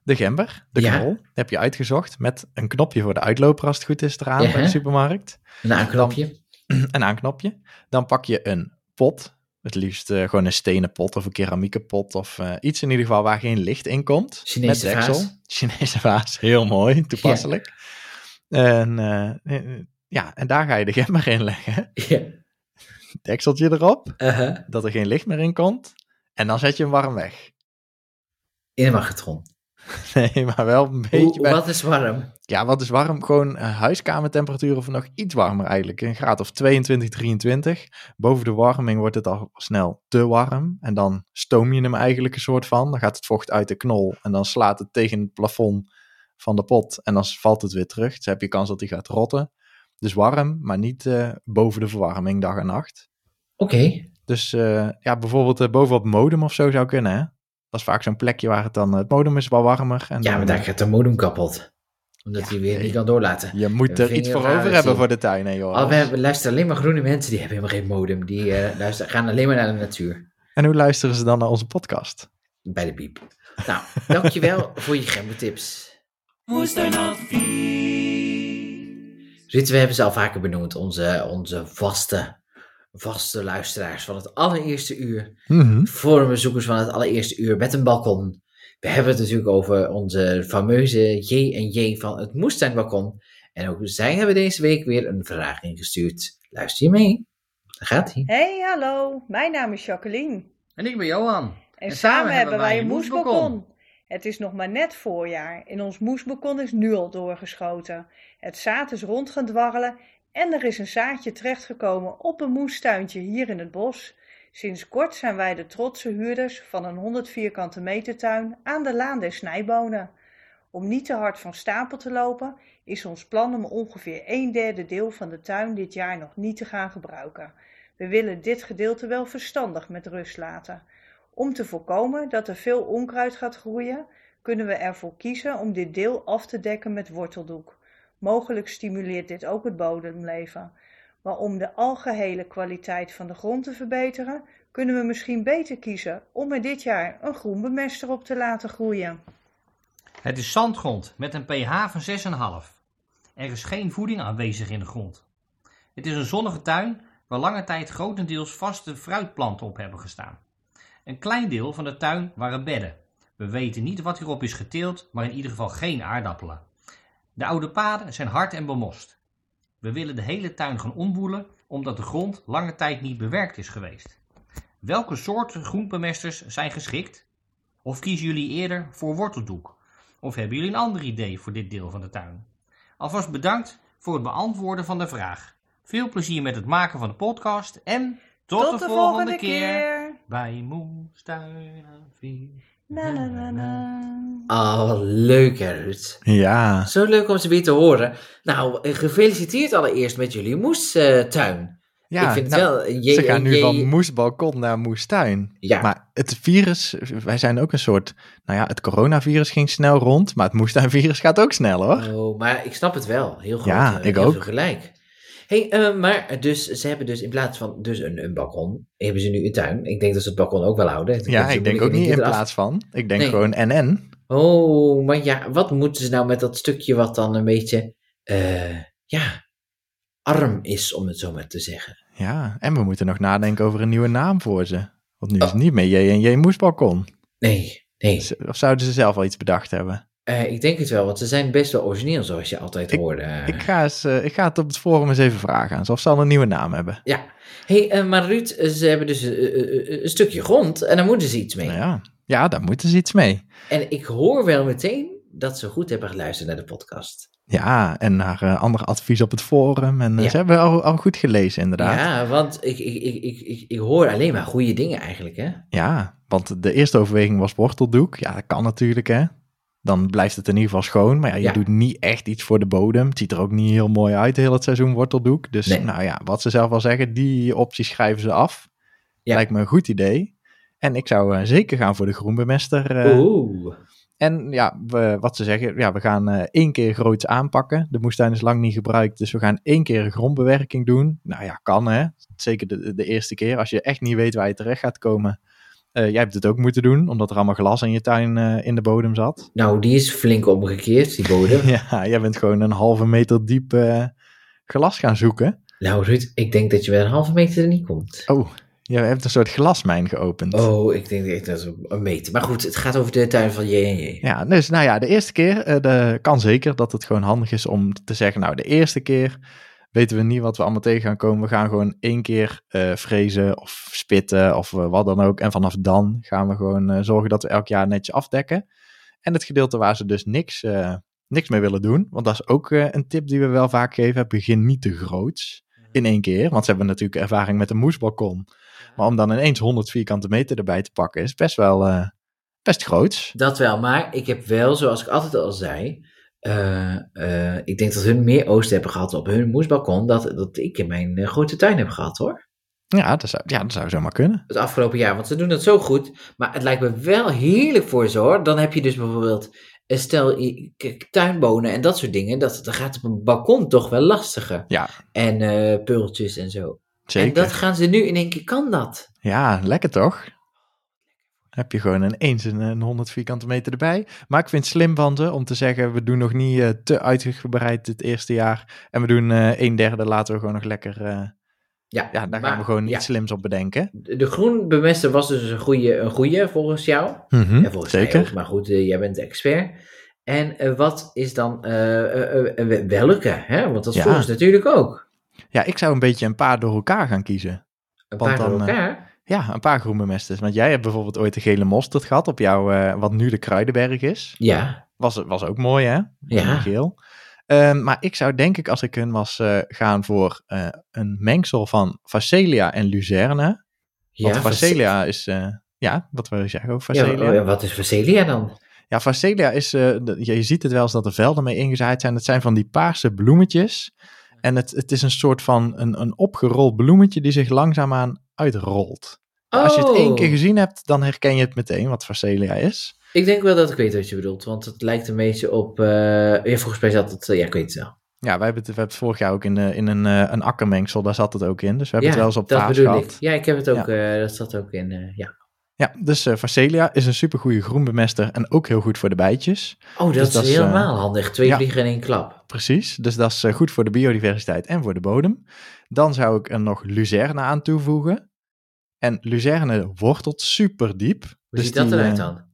De gember, de Ja. knol, heb je uitgezocht met een knopje voor de uitloper als het goed is eraan Ja. bij de supermarkt. Een aanknopje. Een aanknopje. Dan pak je een pot, het liefst eh, gewoon een stenen pot of een keramieke pot of eh, iets in ieder geval waar geen licht in komt. Chinese met deksel. vaas. Chinese vaas, heel mooi, toepasselijk. En, eh, ja, en daar ga je de gember in leggen. Ja. Dekseltje erop, Uh-huh. dat er geen licht meer in komt. En dan zet je hem warm weg. In een magnetron. Nee, maar wel een beetje Hoe, bij... Wat is warm? Ja, wat is warm? Gewoon eh, huiskamertemperatuur of nog iets warmer eigenlijk. Een graad of 22, 23. Boven de warming wordt het al snel te warm. En dan stoom je hem eigenlijk een soort van. Dan gaat het vocht uit de knol en dan slaat het tegen het plafond van de pot. En dan valt het weer terug. Dus heb je kans dat hij gaat rotten. Dus warm, maar niet eh, boven de verwarming dag en nacht. Oké. Dus eh, ja, bijvoorbeeld uh, bovenop modem of zo zou kunnen, hè? Dat is vaak zo'n plekje waar het dan, het modem is wel warmer. En Ja, dan, maar daar gaat de modem kapot. Omdat Ja, hij weer nee. niet kan doorlaten. Je moet er iets voor over hebben voor de tuin, hè, joh. Al, we hebben, luisteren alleen maar groene mensen, die hebben helemaal geen modem. Die eh, luisteren, gaan alleen maar naar de natuur. En hoe luisteren ze dan naar onze podcast? Bij de piep. Nou, dankjewel voor je gembertips. Ruud, we hebben ze al vaker benoemd. Onze, onze vaste, vaste luisteraars van het allereerste uur. Mhm. Forumbezoekers van het allereerste uur met een balkon. We hebben het natuurlijk over onze fameuze J en J van het moestuinbalkon. En ook zij hebben deze week weer een vraag ingestuurd. Luister je mee? Daar gaat hij. Hey, hallo. Mijn naam is Jacqueline. En ik ben Johan. En, samen, hebben wij een moesbalkon. Het is nog maar net voorjaar. In ons moesbalkon is nu al doorgeschoten. Het zaad is rond gaan dwarrelen en er is een zaadje terechtgekomen op een moestuintje hier in het bos. Sinds kort zijn wij de trotse huurders van een 100 vierkante meter tuin aan de Laan der Snijbonen. Om niet te hard van stapel te lopen, is ons plan om ongeveer een derde deel van de tuin dit jaar nog niet te gaan gebruiken. We willen dit gedeelte wel verstandig met rust laten. Om te voorkomen dat er veel onkruid gaat groeien, kunnen we ervoor kiezen om dit deel af te dekken met worteldoek. Mogelijk stimuleert dit ook het bodemleven. Maar om de algehele kwaliteit van de grond te verbeteren, kunnen we misschien beter kiezen om er dit jaar een groenbemester op te laten groeien. Het is zandgrond met een pH van 6,5. Er is geen voeding aanwezig in de grond. Het is een zonnige tuin waar lange tijd grotendeels vaste fruitplanten op hebben gestaan. Een klein deel van de tuin waren bedden. We weten niet wat hierop is geteeld, maar in ieder geval geen aardappelen. De oude paden zijn hard en bemost. We willen de hele tuin gaan omwoelen omdat de grond lange tijd niet bewerkt is geweest. Welke soorten groenbemesters zijn geschikt? Of kiezen jullie eerder voor worteldoek? Of hebben jullie een ander idee voor dit deel van de tuin? Alvast bedankt voor het beantwoorden van de vraag. Veel plezier met het maken van de podcast en tot, de, volgende, keer. bij Moestuinen 4. Na, na, na, na. Oh, leuk hè, Ruud. Ja, Zo leuk om ze weer te horen. Nou, gefeliciteerd allereerst met jullie moestuin. ja ik vind nou, het wel... een J ze gaan nu van moesbalkon naar moestuin. Ja. Maar het virus, wij zijn ook een soort, nou ja, het coronavirus ging snel rond, maar het moestuinvirus gaat ook snel hoor. Oh, maar ik snap het wel. Heel goed. Ja, eh, ik heel ook. gelijk. Hey, eh, maar dus, ze hebben dus in plaats van dus een, een balkon, hebben ze nu een tuin. Ik denk dat ze het balkon ook wel houden. Dan Ja, ik denk ook niet in plaats van. Ik denk Nee. gewoon NN. Oh, maar ja, wat moeten ze nou met dat stukje wat dan een beetje, eh, ja, arm is, om het zo maar te zeggen. Ja, en we moeten nog nadenken over een nieuwe naam voor ze. Want nu is Oh. het niet meer J en J moesbalkon. Nee, nee. Of zouden ze zelf al iets bedacht hebben? Eh, ik denk het wel, want ze zijn best wel origineel, zoals je altijd hoorde. eh. Ik ga, eens, eh, ik ga het op het forum eens even vragen aan ze of ze al een nieuwe naam hebben. Ja. hey, eh, maar Ruud, ze hebben dus een stukje grond en daar moeten ze iets mee. Nou ja. ja, daar moeten ze iets mee. En ik hoor wel meteen dat ze goed hebben geluisterd naar de podcast. Ja, en naar eh, ander advies op het forum. En Ja. ze hebben al, al goed gelezen, inderdaad. Ja. Ja, want ik, ik, ik, ik, ik, ik hoor alleen maar goede dingen eigenlijk, hè? want de eerste overweging was worteldoek. Ja, dat kan natuurlijk, hè. Dan blijft het in ieder geval schoon. Maar ja, je Ja. doet niet echt iets voor de bodem. Het ziet er ook niet heel mooi uit, heel het seizoen worteldoek. Dus Nee. nou ja, wat ze zelf wel zeggen, die opties schrijven ze af. Ja. Lijkt me een goed idee. En ik zou eh, zeker gaan voor de groenbemester. eh, Oeh. En ja, we, wat ze zeggen, ja, we gaan eh, één keer groots aanpakken. De moestuin is lang niet gebruikt, dus we gaan één keer een grondbewerking doen. Nou ja, kan hè. Zeker de, de eerste keer. Als je echt niet weet waar je terecht gaat komen. Eh, jij hebt het ook moeten doen, omdat er allemaal glas in je tuin eh, in de bodem zat. Nou, die is flink omgekeerd, die bodem. Ja, jij bent gewoon een halve meter diep eh, glas gaan zoeken. Nou, Ruud, ik denk dat je wel een halve meter er niet komt. Oh, je hebt een soort glasmijn geopend. Oh, ik denk echt dat is een meter. Maar goed, het gaat over de tuin van J&J. Ja, dus nou ja, de eerste keer de, kan zeker dat het gewoon handig is om te zeggen, nou de eerste keer weten we niet wat we allemaal tegen gaan komen. We gaan gewoon één keer eh frezen of spitten of eh, wat dan ook. En vanaf dan gaan we gewoon eh, zorgen dat we elk jaar netjes afdekken. En het gedeelte waar ze dus niks, niks mee willen doen, want dat is ook een tip die we wel vaak geven, begin niet te groots in één keer. Want ze hebben natuurlijk ervaring met een moesbalkon. Maar om dan ineens 100 vierkante meter erbij te pakken is best wel best groots. Dat wel, maar ik heb wel, zoals ik altijd al zei, eh, eh, ik denk dat hun meer oost hebben gehad op hun moesbalkon. Dat, dat ik in mijn eh, grote tuin heb gehad hoor. Ja, dat zou, ja, dat zou zomaar kunnen. Het afgelopen jaar. Want ze doen dat zo goed. Maar het lijkt me wel heerlijk voor ze hoor. Dan heb je dus bijvoorbeeld. Stel, tuinbonen en dat soort dingen. Dat, dat gaat op een balkon toch wel lastiger. Ja, En eh pultjes en zo. zeker. En dat gaan ze nu in één keer. Kan dat? Ja, lekker toch? Heb je gewoon ineens een, een 100 vierkante meter erbij. Maar ik vind het slim van ze om te zeggen: we doen nog niet eh, te uitgebreid het eerste jaar. En we doen eh een derde, laten we gewoon nog lekker. eh, Ja, ja, daar maar- gaan we gewoon ja. iets slims op bedenken. De de groenbemester was dus een goede, een goede volgens jou. En volgens zeker. ook, maar goed, jij bent de expert. En wat is dan, welke? Hè? Want dat Ja. volgens natuurlijk ook. Ja, ik zou een beetje een paar door elkaar gaan kiezen. Een Want paar door dan, eh, elkaar. Ja, een paar groenbemesters. Want jij hebt bijvoorbeeld ooit de gele mosterd gehad op jouw, eh, wat nu de Kruidenberg is. ja, Was, was ook mooi, hè? Ja. Geel. Ehm, maar ik zou denk ik, als ik hun was, eh, gaan voor eh, een mengsel van Facelia en Luzerne. Want ja. Facelia is... ja, wat wil je zeggen over Ja, Facelia? oh, Ja, ja, wat is Facelia dan? Facelia is... de- je ziet het wel eens dat er velden mee ingezaaid zijn. Het zijn van die paarse bloemetjes. En het, het is een soort van een, een opgerold bloemetje die zich langzaamaan uitrolt. Als je het één keer Oh, gezien hebt, dan herken je het meteen wat Facelia is. Ik denk wel dat ik weet wat je bedoelt, want het lijkt een beetje op, eh, ja, volgens mij zat het, eh, ja, ik weet het wel. Ja, wij hebben het, we hebben het vorig jaar ook in, eh, in een, een akkermengsel, daar zat het ook in. Dus we hebben ja, het wel eens op bedoel gehad. ik. Ja, ik heb het ook, dat zat ook in, ja. Ja, dus eh Facelia is een supergoeie groenbemester en ook heel goed voor de bijtjes. Oh, dat Dus is dat is, helemaal handig. Twee ja. vliegen in één klap. Precies, dus dat is eh, goed voor de biodiversiteit en voor de bodem. Dan zou ik er nog Luzerne aan toevoegen. En Luzerne wortelt super diep. Hoe Dus ziet dat eruit eh, dan?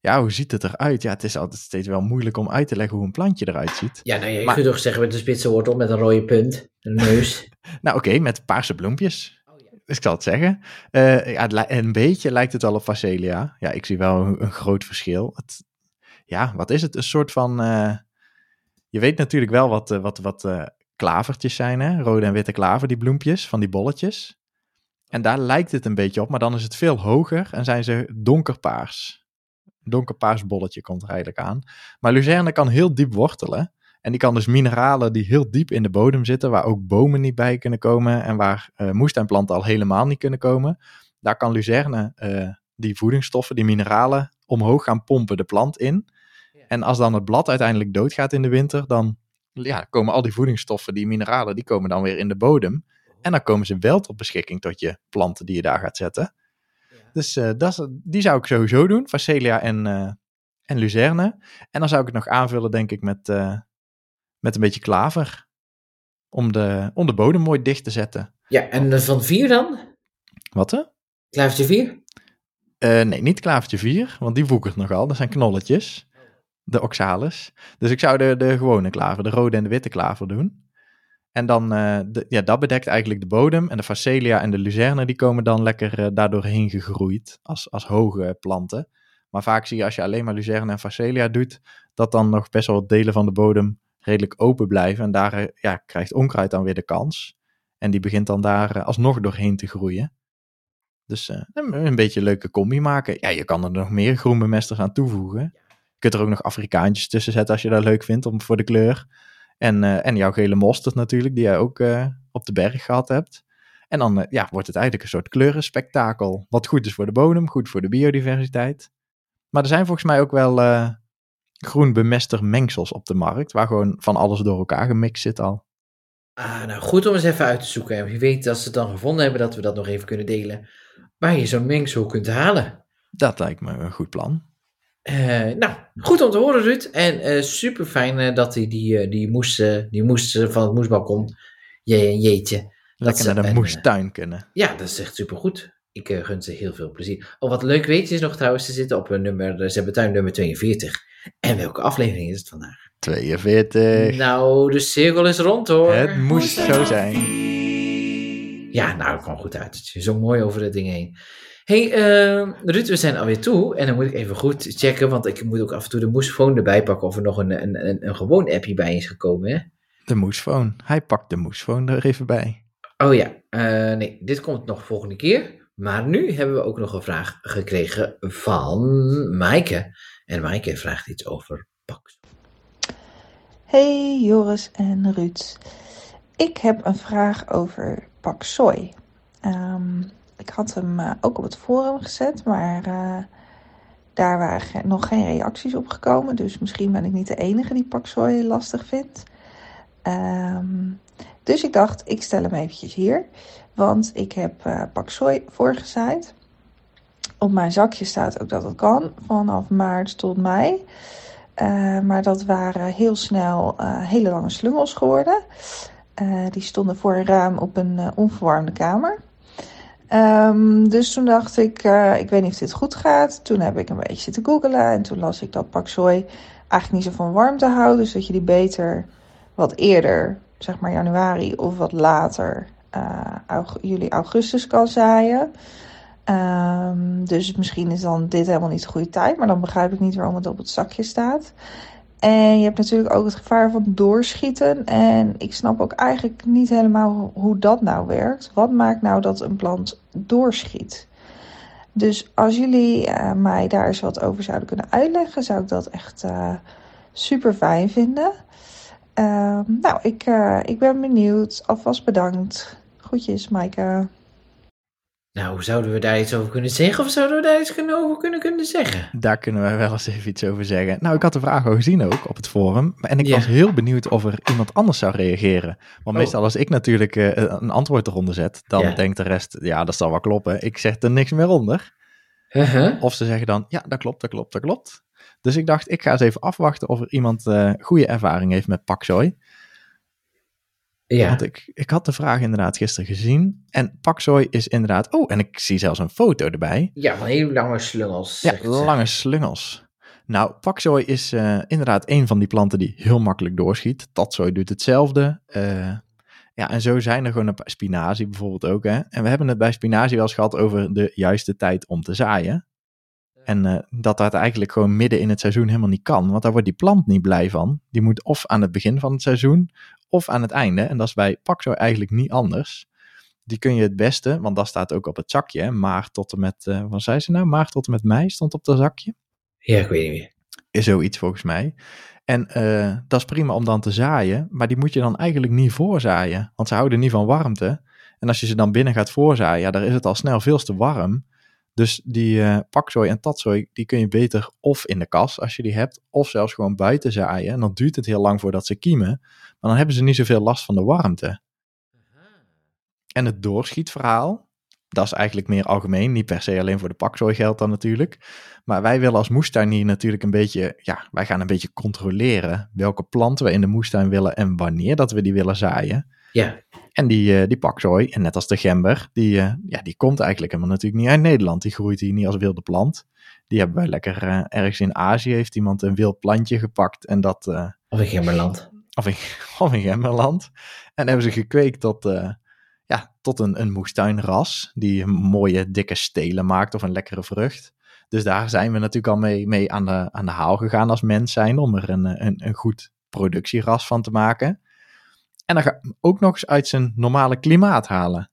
Ja, hoe ziet het eruit? Ja, het is altijd steeds wel moeilijk om uit te leggen hoe een plantje eruit ziet. Ja, nou je maar- kunt toch zeggen met een spitse wortel met een rode punt, een neus. Nou oké, met paarse bloempjes. Ik zal het zeggen. Eh, ja, een beetje lijkt het wel op Facelia. Ja, ik zie wel een, groot verschil. Het, ja, wat is het? Een soort van... eh, je weet natuurlijk wel wat, eh, wat, wat klavertjes zijn, hè? Rode en witte klaver, die bloempjes, van die bolletjes. En daar lijkt het een beetje op, maar dan is het veel hoger en zijn ze donkerpaars. Donkerpaars bolletje komt er eigenlijk aan. Maar Luzerne kan heel diep wortelen. En die kan dus mineralen die heel diep in de bodem zitten, waar ook bomen niet bij kunnen komen en waar eh, moestuinplanten al helemaal niet kunnen komen. Daar kan Luzerne eh, die voedingsstoffen, die mineralen, omhoog gaan pompen de plant in. En als dan het blad uiteindelijk doodgaat in de winter, dan ja, komen al die voedingsstoffen, die mineralen, die komen dan weer in de bodem. En dan komen ze wel tot beschikking tot je planten die je daar gaat zetten. Dus eh, dat die zou ik sowieso doen, Facelia en, en Luzerne. En dan zou ik het nog aanvullen, denk ik, met, met een beetje klaver. Om de, om de bodem mooi dicht te zetten. Ja, en eh, van vier dan? Wat hè? Klavertje vier? Eh, nee, niet klavertje 4, want die woekert nogal. Dat zijn knolletjes. De oxalis. Dus ik zou de, de gewone klaver, de rode en de witte klaver doen. En dan, eh, de, ja, dat bedekt eigenlijk de bodem. En de Facelia en de Luzerne, die komen dan lekker daardoorheen gegroeid. Als, als hoge planten. Maar vaak zie je als je alleen maar Luzerne en Facelia doet, dat dan nog best wel wat delen van de bodem redelijk open blijven. En daar eh, ja, krijgt onkruid dan weer de kans. En die begint dan daar eh, alsnog doorheen te groeien. Dus eh, een, beetje een leuke combi maken. Ja, je kan er nog meer groenbemesters aan toevoegen. Je kunt er ook nog Afrikaantjes tussen zetten als je dat leuk vindt om, voor de kleur. En, en jouw gele mosterd natuurlijk, die jij ook op de berg gehad hebt. En dan ja, wordt het eigenlijk een soort kleurenspektakel. Wat goed is voor de bodem, goed voor de biodiversiteit. Maar er zijn volgens mij ook wel eh groenbemester mengsels op de markt. Waar gewoon van alles door elkaar gemixt zit al. Ah, nou goed om eens even uit te zoeken. En wie weet, als ze het dan gevonden hebben, dat we dat nog even kunnen delen. Waar je zo'n mengsel kunt halen. Dat lijkt me een goed plan. Eh, nou, goed om te horen, Ruud. En super fijn dat hij die, eh, die eh, die moes eh, van het moesbalkon, je, jeetje. Lekker ze naar de moestuin kunnen. Ja, dat is echt supergoed. Ik eh, gun ze heel veel plezier. Oh, wat leuk weet je is nog trouwens, ze zitten op een nummer, ze hebben tuin nummer 42. En welke aflevering is het vandaag? 42. Nou, de cirkel is rond hoor. Het moest zo zijn. Ja, nou, dat kwam goed uit. Je zo mooi over het ding heen. hey, eh, Ruud, we zijn alweer toe. En dan moet ik even goed checken, want ik moet ook af en toe de moesfoon erbij pakken of er nog een, een, een, een gewoon appje bij is gekomen, hè? De moesfoon. Hij pakt de moesfoon er even bij. Oh ja, eh, nee, dit komt nog volgende keer. Maar nu hebben we ook nog een vraag gekregen van Maaike. En Maaike vraagt iets over Pax. Hey Joris en Ruud. Ik heb een vraag over pak soy. Ehm, ik had hem uh, ook op het forum gezet, maar uh, daar waren nog geen reacties op gekomen. Dus misschien ben ik niet de enige die pak soy lastig vindt. Um, dus ik dacht, ik stel hem eventjes hier. Want ik heb uh, voorgezaaid. Op mijn zakje staat ook dat het kan, vanaf maart tot mei. Uh, maar dat waren heel snel uh, hele lange slungels geworden. Die stonden voor een raam op een onverwarmde kamer. Um, dus toen dacht ik, ik weet niet of dit goed gaat. Toen heb ik een beetje zitten googelen en toen las ik dat pak soy eigenlijk niet zo van warmte houdt. Dus dat je die beter wat eerder, zeg maar januari of wat later, aug juli, augustus kan zaaien. Um, dus misschien is dan dit helemaal niet de goede tijd, maar dan begrijp ik niet waarom het op het zakje staat. En je hebt natuurlijk ook het gevaar van doorschieten. En ik snap ook eigenlijk niet helemaal hoe dat nou werkt. Wat maakt nou dat een plant doorschiet? Dus als jullie uh, mij daar eens wat over zouden kunnen uitleggen, zou ik dat echt uh, super fijn vinden. Uh, nou, ik, ik ben benieuwd. Alvast bedankt. Groetjes, Maaike. Nou, zouden we daar iets over kunnen zeggen of zouden we daar iets over kunnen, kunnen zeggen? Daar kunnen we wel eens even iets over zeggen. Nou, ik had de vraag al gezien ook op het forum. En ik ja. was heel benieuwd of er iemand anders zou reageren. Want oh. meestal als ik natuurlijk uh, een antwoord eronder zet, dan ja. denkt de rest, ja, dat zal wel kloppen. Ik zeg er niks meer onder. Uh -huh. Of ze zeggen dan, ja, dat klopt, dat klopt, dat klopt. Dus ik dacht, ik ga eens even afwachten of er iemand uh, goede ervaring heeft met paksoi. Ja. Want ik, ik had de vraag inderdaad gisteren gezien. En paksoi is inderdaad... Oh, en ik zie zelfs een foto erbij. Ja, van hele lange slungels. Ja, lange slungels. Nou, paksoi is uh, inderdaad een van die planten die heel makkelijk doorschiet. Tatsoi doet hetzelfde. Uh, ja, en zo zijn er gewoon een paar... Spinazie bijvoorbeeld ook, hè. En we hebben het bij spinazie wel eens gehad over de juiste tijd om te zaaien. En uh, dat dat eigenlijk gewoon midden in het seizoen helemaal niet kan. Want daar wordt die plant niet blij van. Die moet of aan het begin van het seizoen of aan het einde. En dat is bij Paxo eigenlijk niet anders. Die kun je het beste, want dat staat ook op het zakje. Maart tot en met, uh, wat zei ze nou? Maart tot en met mei stond op dat zakje. Ja, ik weet niet meer. Is zoiets volgens mij. En uh, dat is prima om dan te zaaien, maar die moet je dan eigenlijk niet voorzaaien. Want ze houden niet van warmte. En als je ze dan binnen gaat voorzaaien, ja, daar is het al snel veel te warm. Dus die uh, paksoi en tatsoi, die kun je beter of in de kas als je die hebt, of zelfs gewoon buiten zaaien. En dan duurt het heel lang voordat ze kiemen. Maar dan hebben ze niet zoveel last van de warmte. En het doorschietverhaal, dat is eigenlijk meer algemeen. Niet per se alleen voor de paksoi geldt dan natuurlijk. Maar wij willen als moestuinier natuurlijk een beetje, ja, wij gaan een beetje controleren welke planten we in de moestuin willen en wanneer dat we die willen zaaien. Ja. En die, uh, die paksoi, en net als de gember, die, uh, ja, die komt eigenlijk helemaal natuurlijk niet uit Nederland. Die groeit hier niet als wilde plant. Die hebben wij lekker uh, ergens in Azië, heeft iemand een wild plantje gepakt en dat... of in gemberland. Of in, of in gemberland. En hebben ze gekweekt tot, ja, tot een, een moestuinras, die mooie dikke stelen maakt of een lekkere vrucht. Dus daar zijn we natuurlijk al mee, mee aan, de, aan de haal gegaan als mens zijn, om er een, een, een goed productieras van te maken. En dan ga ook nog eens uit zijn normale klimaat halen.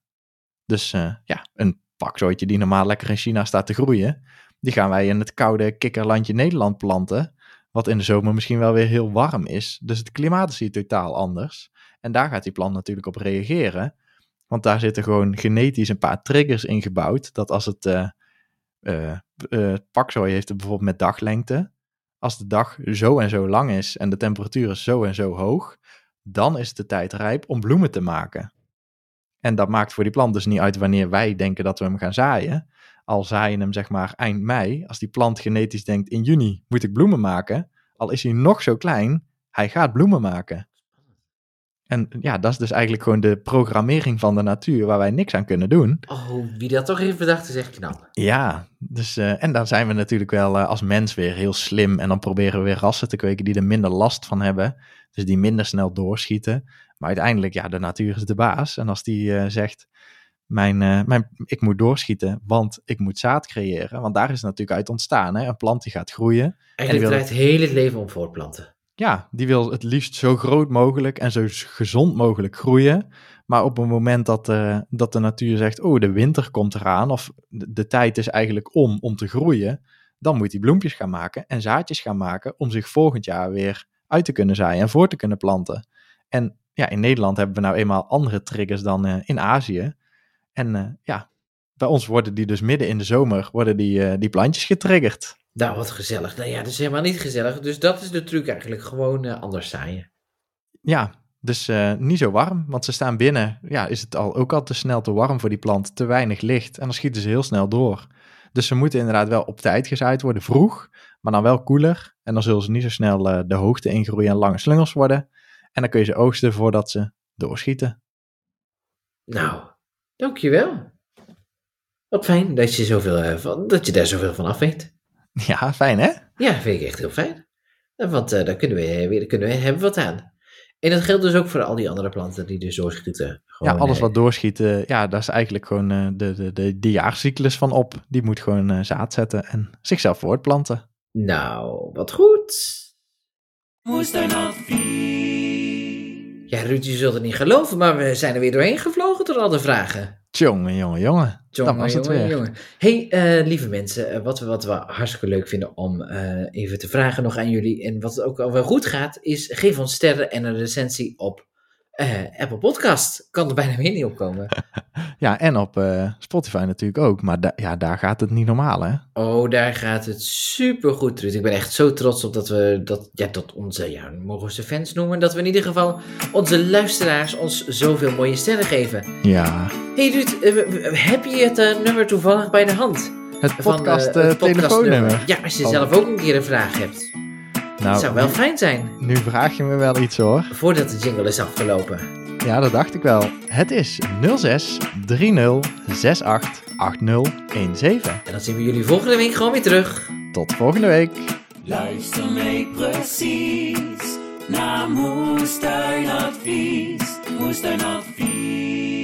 Dus uh, ja, een paksooitje die normaal lekker in China staat te groeien, die gaan wij in het koude kikkerlandje Nederland planten. Wat in de zomer misschien wel weer heel warm is. Dus het klimaat is hier totaal anders. En daar gaat die plant natuurlijk op reageren. Want daar zitten gewoon genetisch een paar triggers ingebouwd. Dat als het uh, pakzooi heeft bijvoorbeeld met daglengte. Als de dag zo en zo lang is en de temperatuur is zo en zo hoog, dan is de tijd rijp om bloemen te maken. En dat maakt voor die plant dus niet uit wanneer wij denken dat we hem gaan zaaien. Al zaaien hem zeg maar eind mei, als die plant genetisch denkt in juni moet ik bloemen maken, al is hij nog zo klein, hij gaat bloemen maken. En ja, dat is dus eigenlijk gewoon de programmering van de natuur waar wij niks aan kunnen doen. Oh, wie dat toch even bedacht is echt knap. Ja, dus, uh, en dan zijn we natuurlijk wel uh, als mens weer heel slim. En dan proberen we weer rassen te kweken die er minder last van hebben. Dus die minder snel doorschieten. Maar uiteindelijk, ja, de natuur is de baas. En als die uh, zegt, mijn, mijn, ik moet doorschieten, want ik moet zaad creëren. Want daar is het natuurlijk uit ontstaan. Hè? Een plant die gaat groeien. Eigenlijk draait heel het leven om voortplanten ja, die wil het liefst zo groot mogelijk en zo gezond mogelijk groeien. Maar op een moment dat, uh, dat de natuur zegt, oh, de winter komt eraan, of de, tijd is eigenlijk om om te groeien, dan moet hij bloempjes gaan maken en zaadjes gaan maken om zich volgend jaar weer uit te kunnen zaaien en voor te kunnen planten. En ja, in Nederland hebben we nou eenmaal andere triggers dan eh, in Azië. En eh, ja, bij ons worden die dus midden in de zomer, worden die, die plantjes getriggerd. Nou, wat gezellig. Nou ja, dat is helemaal niet gezellig. Dus dat is de truc eigenlijk. Gewoon eh, anders zaaien. Ja, dus eh, niet zo warm, want ze staan binnen. Ja, is het al, ook al te snel te warm voor die plant, te weinig licht. En dan schieten ze heel snel door. Dus ze moeten inderdaad wel op tijd gezaaid worden, vroeg, maar dan wel koeler. En dan zullen ze niet zo snel eh, de hoogte ingroeien en lange slungels worden. En dan kun je ze oogsten voordat ze doorschieten. Nou, dankjewel. Wat fijn dat je, zoveel, dat je daar zoveel van af weet. Ja, fijn hè? Ja, vind ik echt heel fijn. Eh, Want eh, daar kunnen we, weer, kunnen we hebben wat aan. En dat geldt dus ook voor al die andere planten die dus doorschieten. Gewoon, ja, alles eh, wat doorschiet, eh, ja, daar is eigenlijk gewoon eh, de, de, de, de jaarcyclus van op. Die moet gewoon eh, zaad zetten en zichzelf voortplanten. Nou, wat goed. Ja, Ruud, je zult het niet geloven, maar we zijn er weer doorheen gevlogen door al de vragen. Tjonge, jonge, jonge. Jongen, dat was het jongen, weer. jongen. hey, eh, lieve mensen, eh, wat, we, wat we hartstikke leuk vinden om eh, even te vragen nog aan jullie. En wat ook al wel goed gaat, is geef ons sterren en een recensie op eh, Apple Podcast. Kan er bijna meer niet op komen. Ja, en op eh, Spotify natuurlijk ook. Maar da- ja, daar gaat het niet normaal, hè? Oh, daar gaat het super goed, Ruud. Ik ben echt zo trots op dat we dat, ja, dat onze, ja, mogen we ze fans noemen, dat we in ieder geval onze luisteraars ons zoveel mooie sterren geven. Ja. hey Ruud, eh, heb je het nummer toevallig bij de hand? Het Van, podcast telefoonnummer. Ja, als je Oh. zelf ook een keer een vraag hebt. Nou, dat zou wel nu, fijn zijn, nu vraag je me wel iets hoor. voordat de jingle is afgelopen. Ja, dat dacht ik wel. Het is 06 30 68 8017. En dan zien we jullie volgende week gewoon weer terug. Tot volgende week. Luister mee precies naar Moestuinadvies. Moestuinadvies.